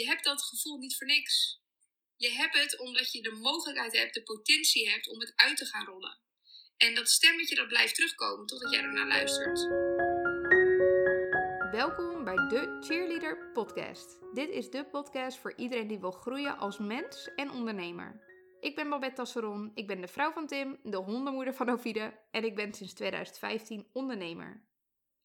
Je hebt dat gevoel niet voor niks. Je hebt het omdat je de mogelijkheid hebt, de potentie hebt om het uit te gaan rollen. En dat stemmetje dat blijft terugkomen totdat jij ernaar luistert. Welkom bij de Cheerleader Podcast. Dit is de podcast voor iedereen die wil groeien als mens en ondernemer. Ik ben Babette Tasseron, ik ben de vrouw van Tim, de hondenmoeder van Ovide en ik ben sinds 2015 ondernemer.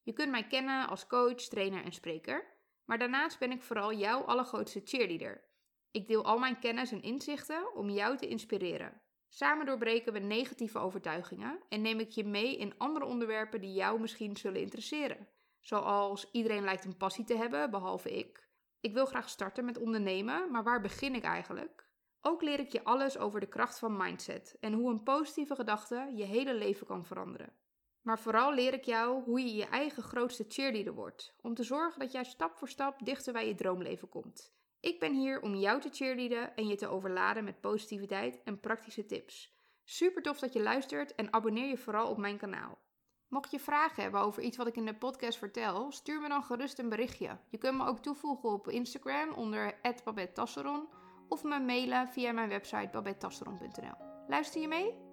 Je kunt mij kennen als coach, trainer en spreker, maar daarnaast ben ik vooral jouw allergrootste cheerleader. Ik deel al mijn kennis en inzichten om jou te inspireren. Samen doorbreken we negatieve overtuigingen en neem ik je mee in andere onderwerpen die jou misschien zullen interesseren. Zoals iedereen lijkt een passie te hebben, behalve ik. Ik wil graag starten met ondernemen, maar waar begin ik eigenlijk? Ook leer ik je alles over de kracht van mindset en hoe een positieve gedachte je hele leven kan veranderen. Maar vooral leer ik jou hoe je je eigen grootste cheerleader wordt, om te zorgen dat jij stap voor stap dichter bij je droomleven komt. Ik ben hier om jou te cheerleaden en je te overladen met positiviteit en praktische tips. Super tof dat je luistert en abonneer je vooral op mijn kanaal. Mocht je vragen hebben over iets wat ik in de podcast vertel, stuur me dan gerust een berichtje. Je kunt me ook toevoegen op Instagram onder @babettasseron of me mailen via mijn website babettasseron.nl. Luister je mee?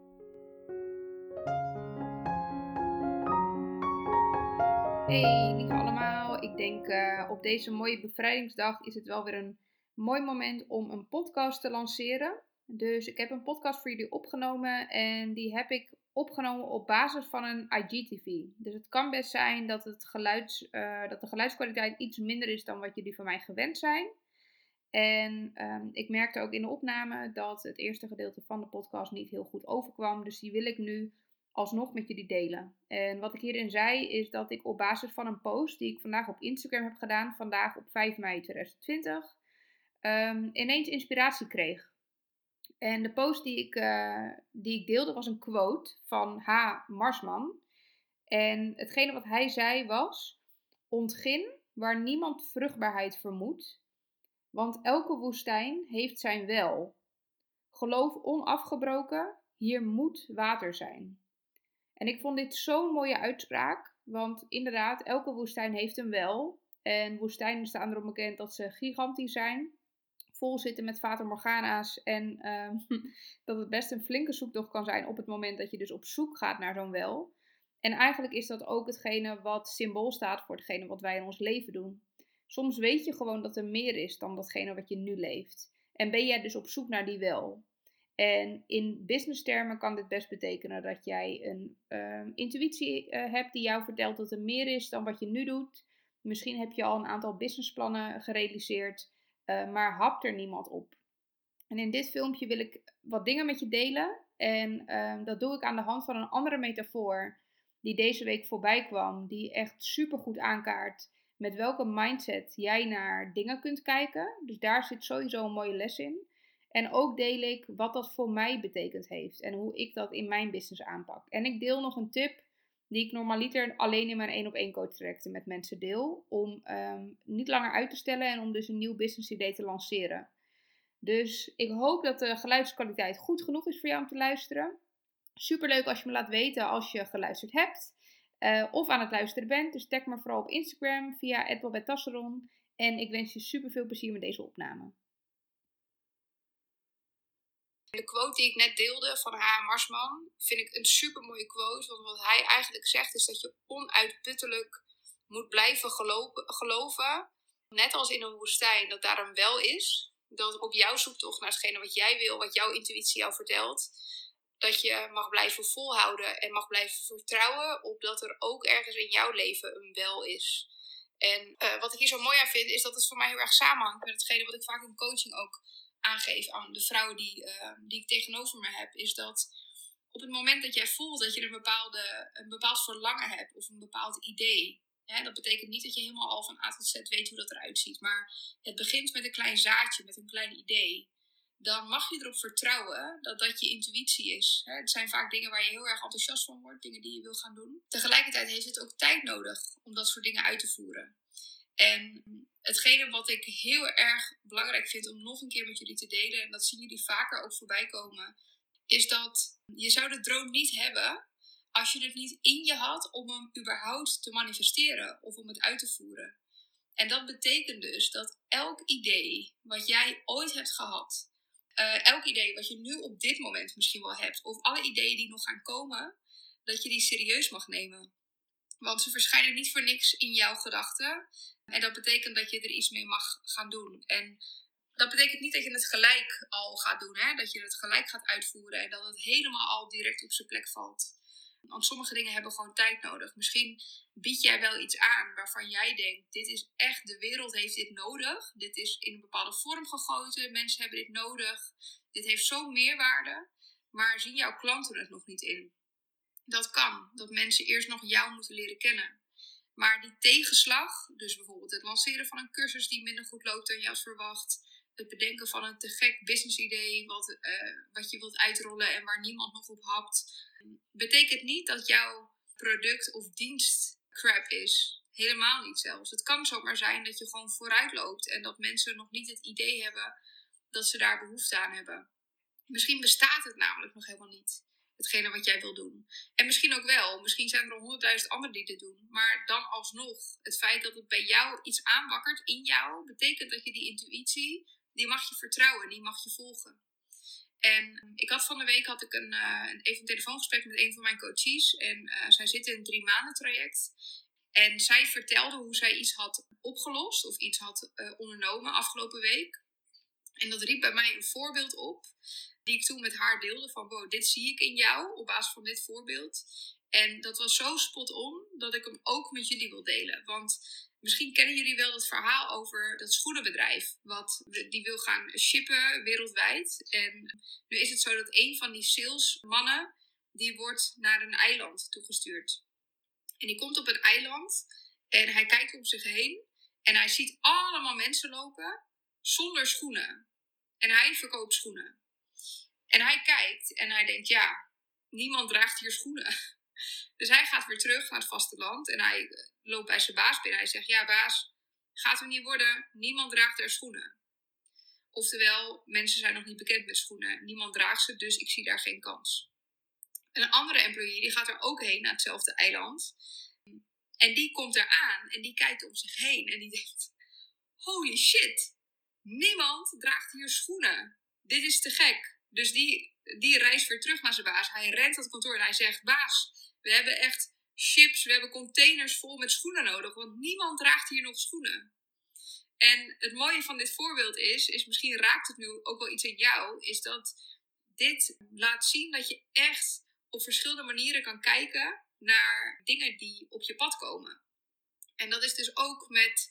Hey, lieve allemaal. Ik denk uh, op deze mooie bevrijdingsdag is het wel weer een mooi moment om een podcast te lanceren. Dus ik heb een podcast voor jullie opgenomen en die heb ik opgenomen op basis van een IGTV. Dus het kan best zijn dat, het uh, dat de geluidskwaliteit iets minder is dan wat jullie van mij gewend zijn. En um, ik merkte ook in de opname dat het eerste gedeelte van de podcast niet heel goed overkwam. Dus die wil ik nu alsnog met jullie delen. En wat ik hierin zei is dat ik op basis van een post die ik vandaag op Instagram heb gedaan, vandaag op 5 mei 2020, um, ehm, ineens inspiratie kreeg. En de post die ik, uh, die ik deelde was een quote van H. Marsman. En hetgene wat hij zei was: Ontgin waar niemand vruchtbaarheid vermoedt, want elke woestijn heeft zijn wel. Geloof onafgebroken, hier moet water zijn. En ik vond dit zo'n mooie uitspraak, want inderdaad, elke woestijn heeft een wel. En woestijnen staan erom bekend dat ze gigantisch zijn, vol zitten met Fata Morgana's en ehm, dat het best een flinke zoektocht kan zijn op het moment dat je dus op zoek gaat naar zo'n wel. En eigenlijk is dat ook hetgene wat symbool staat voor hetgene wat wij in ons leven doen. Soms weet je gewoon dat er meer is dan datgene wat je nu leeft. En ben jij dus op zoek naar die wel. En in business termen kan dit best betekenen dat jij een uh, intuïtie uh, hebt die jou vertelt dat er meer is dan wat je nu doet. Misschien heb je al een aantal businessplannen gerealiseerd, uh, maar hapt er niemand op. En in dit filmpje wil ik wat dingen met je delen. En ehm, dat doe ik aan de hand van een andere metafoor die deze week voorbij kwam, die echt super goed aankaart met welke mindset jij naar dingen kunt kijken. Dus daar zit sowieso een mooie les in. En ook deel ik wat dat voor mij betekend heeft en hoe ik dat in mijn business aanpak. En ik deel nog een tip die ik normaliter alleen in mijn 1 op 1 coach trajecten met mensen deel. Om ehm, niet langer uit te stellen en om dus een nieuw business idee te lanceren. Dus ik hoop dat de geluidskwaliteit goed genoeg is voor jou om te luisteren. Super leuk als je me laat weten als je geluisterd hebt. Uh, of aan het luisteren bent. Dus tag me vooral op Instagram via Tasseron. En ik wens je super veel plezier met deze opname. De quote die ik net deelde van H. Marsman vind ik een super mooie quote. Want wat hij eigenlijk zegt is dat je onuitputtelijk moet blijven geloven. Net als in een woestijn, dat daar een wel is. Dat op jouw zoektocht naar hetgene wat jij wil, wat jouw intuïtie jou vertelt. Dat je mag blijven volhouden en mag blijven vertrouwen op dat er ook ergens in jouw leven een wel is. En uh, wat ik hier zo mooi aan vind, is dat het voor mij heel erg samenhangt met hetgene wat ik vaak in coaching ook aangeef aan de vrouwen die, uh, die ik tegenover me heb, is dat op het moment dat jij voelt dat je een, bepaalde, een bepaald verlangen hebt of een bepaald idee, hè, dat betekent niet dat je helemaal al van A tot Z weet hoe dat eruit ziet, maar het begint met een klein zaadje, met een klein idee. Dan mag je erop vertrouwen dat dat je intuïtie is. Het zijn vaak dingen waar je heel erg enthousiast van wordt, dingen die je wil gaan doen. Tegelijkertijd heeft het ook tijd nodig om dat soort dingen uit te voeren. En hetgene wat ik heel erg belangrijk vind om nog een keer met jullie te delen, en dat zien jullie vaker ook voorbij komen, is dat je zou de droom niet hebben als je het niet in je had om hem überhaupt te manifesteren of om het uit te voeren. En dat betekent dus dat elk idee wat jij ooit hebt gehad, uh, elk idee wat je nu op dit moment misschien wel hebt, of alle ideeën die nog gaan komen, dat je die serieus mag nemen. Want ze verschijnen niet voor niks in jouw gedachten. En dat betekent dat je er iets mee mag gaan doen. En dat betekent niet dat je het gelijk al gaat doen, hè? dat je het gelijk gaat uitvoeren en dat het helemaal al direct op zijn plek valt. Want sommige dingen hebben gewoon tijd nodig. Misschien bied jij wel iets aan waarvan jij denkt: dit is echt, de wereld heeft dit nodig. Dit is in een bepaalde vorm gegoten. Mensen hebben dit nodig. Dit heeft zo'n meerwaarde. Maar zien jouw klanten het nog niet in? Dat kan. Dat mensen eerst nog jou moeten leren kennen. Maar die tegenslag, dus bijvoorbeeld het lanceren van een cursus die minder goed loopt dan je had verwacht, het bedenken van een te gek business idee wat, uh, wat je wilt uitrollen en waar niemand nog op hapt, betekent niet dat jouw product of dienst crap is. Helemaal niet zelfs. Het kan zomaar zijn dat je gewoon vooruit loopt en dat mensen nog niet het idee hebben dat ze daar behoefte aan hebben. Misschien bestaat het namelijk nog helemaal niet. Hetgene wat jij wil doen. En misschien ook wel. Misschien zijn er honderdduizend anderen die dit doen. Maar dan alsnog, het feit dat het bij jou iets aanwakkert in jou, betekent dat je die intuïtie, die mag je vertrouwen, die mag je volgen. En ik had van de week had ik een, uh, even een telefoongesprek met een van mijn coaches. En uh, zij zit in een drie maanden traject. En zij vertelde hoe zij iets had opgelost of iets had uh, ondernomen afgelopen week. En dat riep bij mij een voorbeeld op, die ik toen met haar deelde: van wow, dit zie ik in jou op basis van dit voorbeeld. En dat was zo spot on dat ik hem ook met jullie wil delen. Want Misschien kennen jullie wel het verhaal over dat schoenenbedrijf. Wat die wil gaan shippen wereldwijd. En nu is het zo dat een van die salesmannen. Die wordt naar een eiland toegestuurd. En die komt op een eiland. En hij kijkt om zich heen. En hij ziet allemaal mensen lopen. Zonder schoenen. En hij verkoopt schoenen. En hij kijkt en hij denkt: ja, niemand draagt hier schoenen. Dus hij gaat weer terug naar het vasteland en hij eh, loopt bij zijn baas binnen. Hij zegt: Ja, baas, gaat er niet worden. Niemand draagt er schoenen. Oftewel, mensen zijn nog niet bekend met schoenen. Niemand draagt ze, dus ik zie daar geen kans. Een andere employee die gaat er ook heen naar hetzelfde eiland. En die komt er aan en die kijkt om zich heen en die denkt: Holy shit, niemand draagt hier schoenen. Dit is te gek. Dus die, die reist weer terug naar zijn baas. Hij rent het kantoor en hij zegt: Baas, we hebben echt chips, we hebben containers vol met schoenen nodig, want niemand draagt hier nog schoenen. En het mooie van dit voorbeeld is, is misschien raakt het nu ook wel iets in jou, is dat dit laat zien dat je echt op verschillende manieren kan kijken naar dingen die op je pad komen. En dat is dus ook met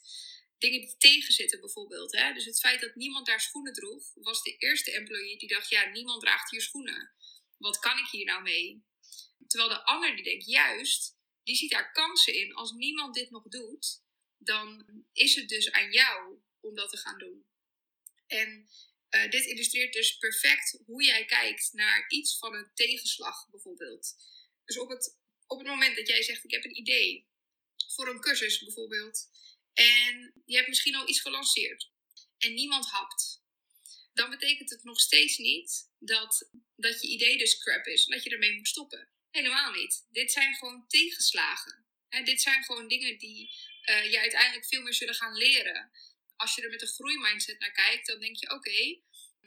dingen die tegenzitten bijvoorbeeld. Hè? Dus het feit dat niemand daar schoenen droeg, was de eerste employee die dacht, ja, niemand draagt hier schoenen. Wat kan ik hier nou mee? Terwijl de ander die denkt, juist, die ziet daar kansen in. Als niemand dit nog doet, dan is het dus aan jou om dat te gaan doen. En uh, dit illustreert dus perfect hoe jij kijkt naar iets van een tegenslag bijvoorbeeld. Dus op het, op het moment dat jij zegt, ik heb een idee voor een cursus bijvoorbeeld. En je hebt misschien al iets gelanceerd. En niemand hapt. Dan betekent het nog steeds niet dat, dat je idee dus crap is. En dat je ermee moet stoppen. Helemaal niet. Dit zijn gewoon tegenslagen. dit zijn gewoon dingen die uh, je uiteindelijk veel meer zullen gaan leren. Als je er met een groeimindset naar kijkt, dan denk je: oké,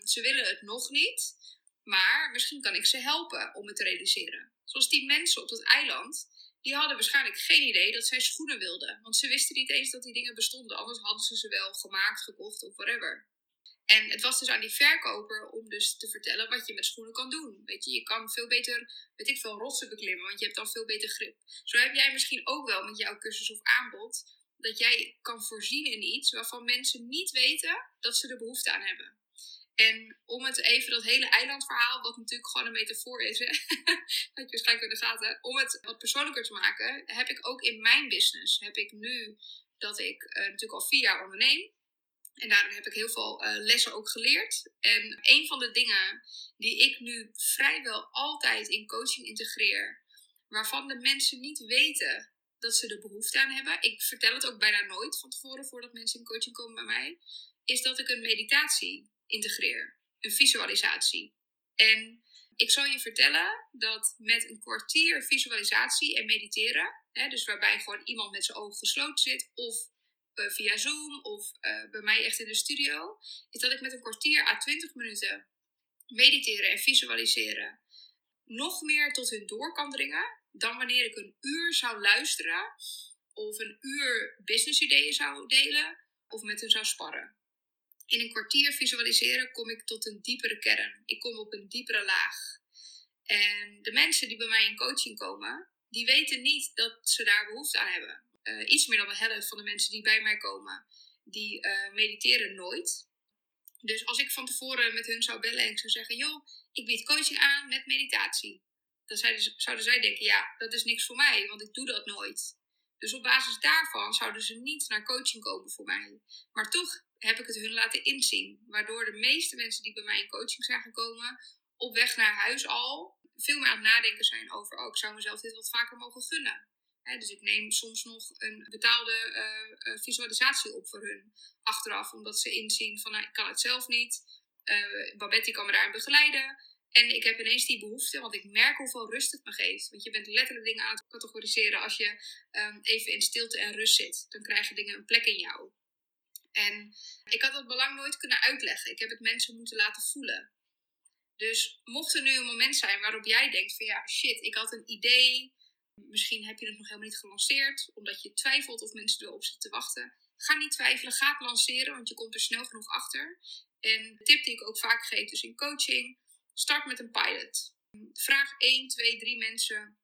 ze willen het nog niet, maar misschien kan ik ze helpen om het te realiseren. Zoals die mensen op dat eiland, die hadden waarschijnlijk geen idee dat zij schoenen wilden. Want ze wisten niet eens dat die dingen bestonden, anders hadden ze ze wel gemaakt, gekocht of whatever. En het was dus aan die verkoper om dus te vertellen wat je met schoenen kan doen. Weet je, je kan veel beter, weet ik veel, rotsen beklimmen, want je hebt dan veel beter grip. Zo heb jij misschien ook wel met jouw cursus of aanbod, dat jij kan voorzien in iets waarvan mensen niet weten dat ze er behoefte aan hebben. En om het even, dat hele eilandverhaal, wat natuurlijk gewoon een metafoor is, hè, had je waarschijnlijk in de gaten, om het wat persoonlijker te maken, heb ik ook in mijn business, heb ik nu dat ik uh, natuurlijk al vier jaar onderneem, en daarin heb ik heel veel uh, lessen ook geleerd. En een van de dingen die ik nu vrijwel altijd in coaching integreer, waarvan de mensen niet weten dat ze er behoefte aan hebben, ik vertel het ook bijna nooit van tevoren voordat mensen in coaching komen bij mij, is dat ik een meditatie integreer, een visualisatie. En ik zal je vertellen dat met een kwartier visualisatie en mediteren, hè, dus waarbij gewoon iemand met zijn ogen gesloten zit of eh, via Zoom of eh, bij mij echt in de studio, is dat ik met een kwartier à 20 minuten mediteren en visualiseren nog meer tot hun door kan dringen dan wanneer ik een uur zou luisteren of een uur businessideeën zou delen of met hen zou sparren. In een kwartier visualiseren kom ik tot een diepere kern. Ik kom op een diepere laag. En de mensen die bij mij in coaching komen, die weten niet dat ze daar behoefte aan hebben. Uh, iets meer dan de helft van de mensen die bij mij komen, die uh, mediteren nooit. Dus als ik van tevoren met hun zou bellen en zou zeggen, joh, ik bied coaching aan met meditatie. Dan zouden zij denken, ja, dat is niks voor mij, want ik doe dat nooit. Dus op basis daarvan zouden ze niet naar coaching komen voor mij. Maar toch heb ik het hun laten inzien. Waardoor de meeste mensen die bij mij in coaching zijn gekomen, op weg naar huis al veel meer aan het nadenken zijn over: oh, ik zou mezelf dit wat vaker mogen gunnen. dus ik neem soms nog een betaalde uh, visualisatie op voor hun achteraf, omdat ze inzien van nou, ik kan het zelf niet. Uh, Babette kan me daarin begeleiden. En ik heb ineens die behoefte, want ik merk hoeveel rust het me geeft. Want je bent letterlijk dingen aan het categoriseren als je um, even in stilte en rust zit. Dan krijgen dingen een plek in jou. En ik had dat belang nooit kunnen uitleggen. Ik heb het mensen moeten laten voelen. Dus mocht er nu een moment zijn waarop jij denkt van ja, shit, ik had een idee. Misschien heb je het nog helemaal niet gelanceerd, omdat je twijfelt of mensen erop zitten te wachten. Ga niet twijfelen, ga het lanceren, want je komt er snel genoeg achter. En de tip die ik ook vaak geef, dus in coaching, start met een pilot. Vraag 1, 2, 3 mensen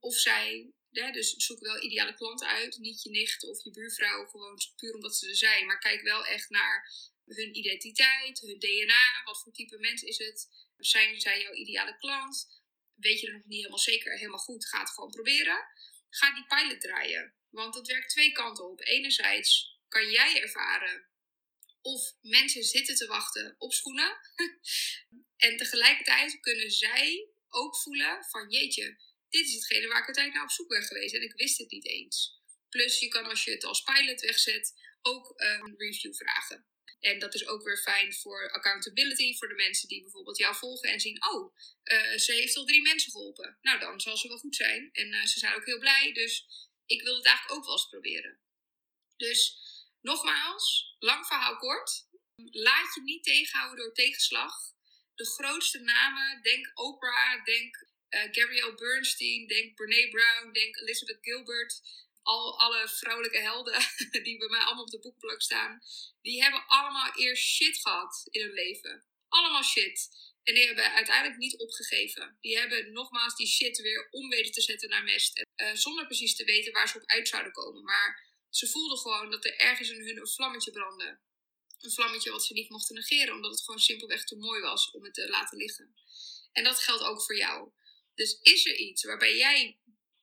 of zij, ja, dus zoek wel ideale klanten uit. Niet je nicht of je buurvrouw, gewoon puur omdat ze er zijn. Maar kijk wel echt naar hun identiteit, hun DNA. Wat voor type mens is het? Zijn zij jouw ideale klant? Weet je er nog niet helemaal zeker, helemaal goed? Ga het gewoon proberen. Ga die pilot draaien. Want dat werkt twee kanten op. Enerzijds kan jij ervaren of mensen zitten te wachten op schoenen. en tegelijkertijd kunnen zij ook voelen van jeetje, dit is hetgene waar ik uiteindelijk naar op zoek ben geweest en ik wist het niet eens. Plus je kan als je het als pilot wegzet ook een review vragen. En dat is ook weer fijn voor accountability, voor de mensen die bijvoorbeeld jou volgen en zien, oh, uh, ze heeft al drie mensen geholpen. Nou, dan zal ze wel goed zijn. En uh, ze zijn ook heel blij, dus ik wil het eigenlijk ook wel eens proberen. Dus nogmaals, lang verhaal kort. Laat je niet tegenhouden door tegenslag. De grootste namen, denk Oprah, denk uh, Gabrielle Bernstein, denk Brene Brown, denk Elizabeth Gilbert al, alle vrouwelijke helden die bij mij allemaal op de boekblok staan, die hebben allemaal eerst shit gehad in hun leven. Allemaal shit. En die hebben uiteindelijk niet opgegeven. Die hebben nogmaals die shit weer om weten te zetten naar mest. Uh, zonder precies te weten waar ze op uit zouden komen. Maar ze voelden gewoon dat er ergens in hun een vlammetje brandde. Een vlammetje wat ze niet mochten negeren, omdat het gewoon simpelweg te mooi was om het te laten liggen. En dat geldt ook voor jou. Dus is er iets waarbij jij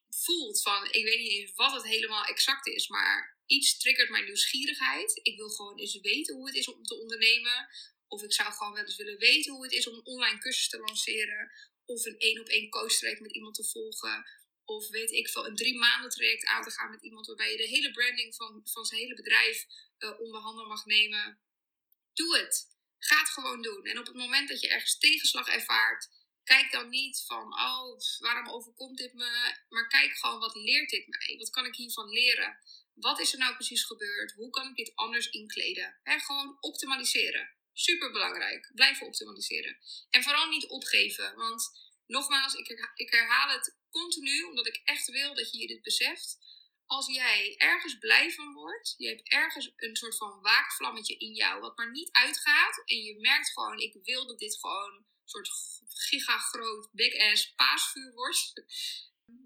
voelt van, ik weet niet eens wat het helemaal exact is, maar iets triggert mijn nieuwsgierigheid. Ik wil gewoon eens weten hoe het is om te ondernemen. Of ik zou gewoon wel eens willen weten hoe het is om een online cursus te lanceren. Of een één op één coach traject met iemand te volgen. Of weet ik veel, een drie maanden traject aan te gaan met iemand waarbij je de hele branding van, van zijn hele bedrijf uh, onder handen mag nemen. Doe het. Ga het gewoon doen. En op het moment dat je ergens tegenslag ervaart, kijk dan niet van, oh, waarom overkomt dit me? Maar kijk gewoon, wat leert dit mij? Wat kan ik hiervan leren? Wat is er nou precies gebeurd? Hoe kan ik dit anders inkleden? He, gewoon optimaliseren. Super belangrijk. Blijven optimaliseren. En vooral niet opgeven. Want nogmaals, ik, herhaal het continu, omdat ik echt wil dat je je dit beseft. Als jij ergens blij van wordt, je hebt ergens een soort van waakvlammetje in jou, wat maar niet uitgaat. En je merkt gewoon, ik wil dat dit gewoon soort gigagroot, big ass paasvuur wordt.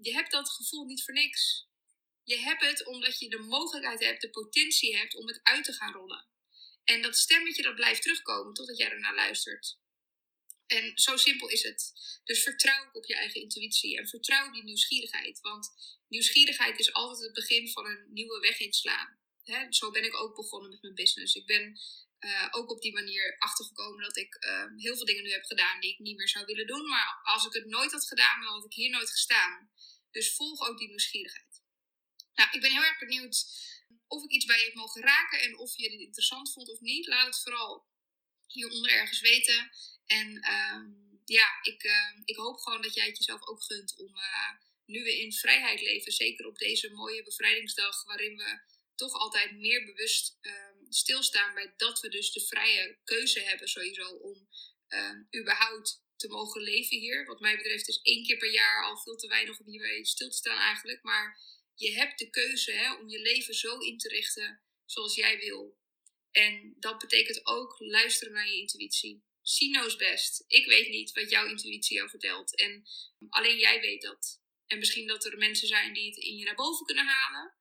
Je hebt dat gevoel niet voor niks. Je hebt het omdat je de mogelijkheid hebt, de potentie hebt om het uit te gaan rollen. En dat stemmetje dat blijft terugkomen totdat jij ernaar luistert. En zo simpel is het. Dus vertrouw op je eigen intuïtie en vertrouw die nieuwsgierigheid. Want nieuwsgierigheid is altijd het begin van een nieuwe weg inslaan. He, zo ben ik ook begonnen met mijn business. Ik ben uh, ook op die manier achtergekomen dat ik uh, heel veel dingen nu heb gedaan die ik niet meer zou willen doen. Maar als ik het nooit had gedaan, dan had ik hier nooit gestaan. Dus volg ook die nieuwsgierigheid. Nou, ik ben heel erg benieuwd of ik iets bij je heb mogen raken en of je dit interessant vond of niet. Laat het vooral hieronder ergens weten. En uh, ja, ik, ehm, ik hoop gewoon dat jij het jezelf ook gunt om eh, nu we in vrijheid leven, zeker op deze mooie bevrijdingsdag waarin we toch altijd meer bewust ehm, stilstaan bij dat we dus de vrije keuze hebben sowieso om ehm, überhaupt te mogen leven hier. Wat mij betreft is één keer per jaar al veel te weinig om hierbij stil te staan eigenlijk. Maar je hebt de keuze hè, om je leven zo in te richten zoals jij wil. En dat betekent ook luisteren naar je intuïtie. See knows best. Ik weet niet wat jouw intuïtie jou vertelt. En alleen jij weet dat. En misschien dat er mensen zijn die het in je naar boven kunnen halen.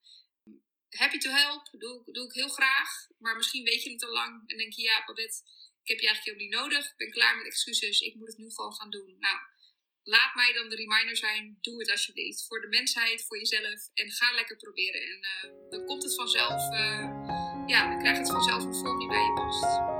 Happy to help, doe, doe ik heel graag. Maar misschien weet je het al lang en denk je, ja, Babette, ik heb je eigenlijk helemaal niet nodig. Ik ben klaar met excuses, ik moet het nu gewoon gaan doen. Nou, laat mij dan de reminder zijn, doe het alsjeblieft. Voor de mensheid, voor jezelf en ga lekker proberen. En uh, dan komt het vanzelf, uh, ja, dan krijgt het vanzelf een vorm die bij je past.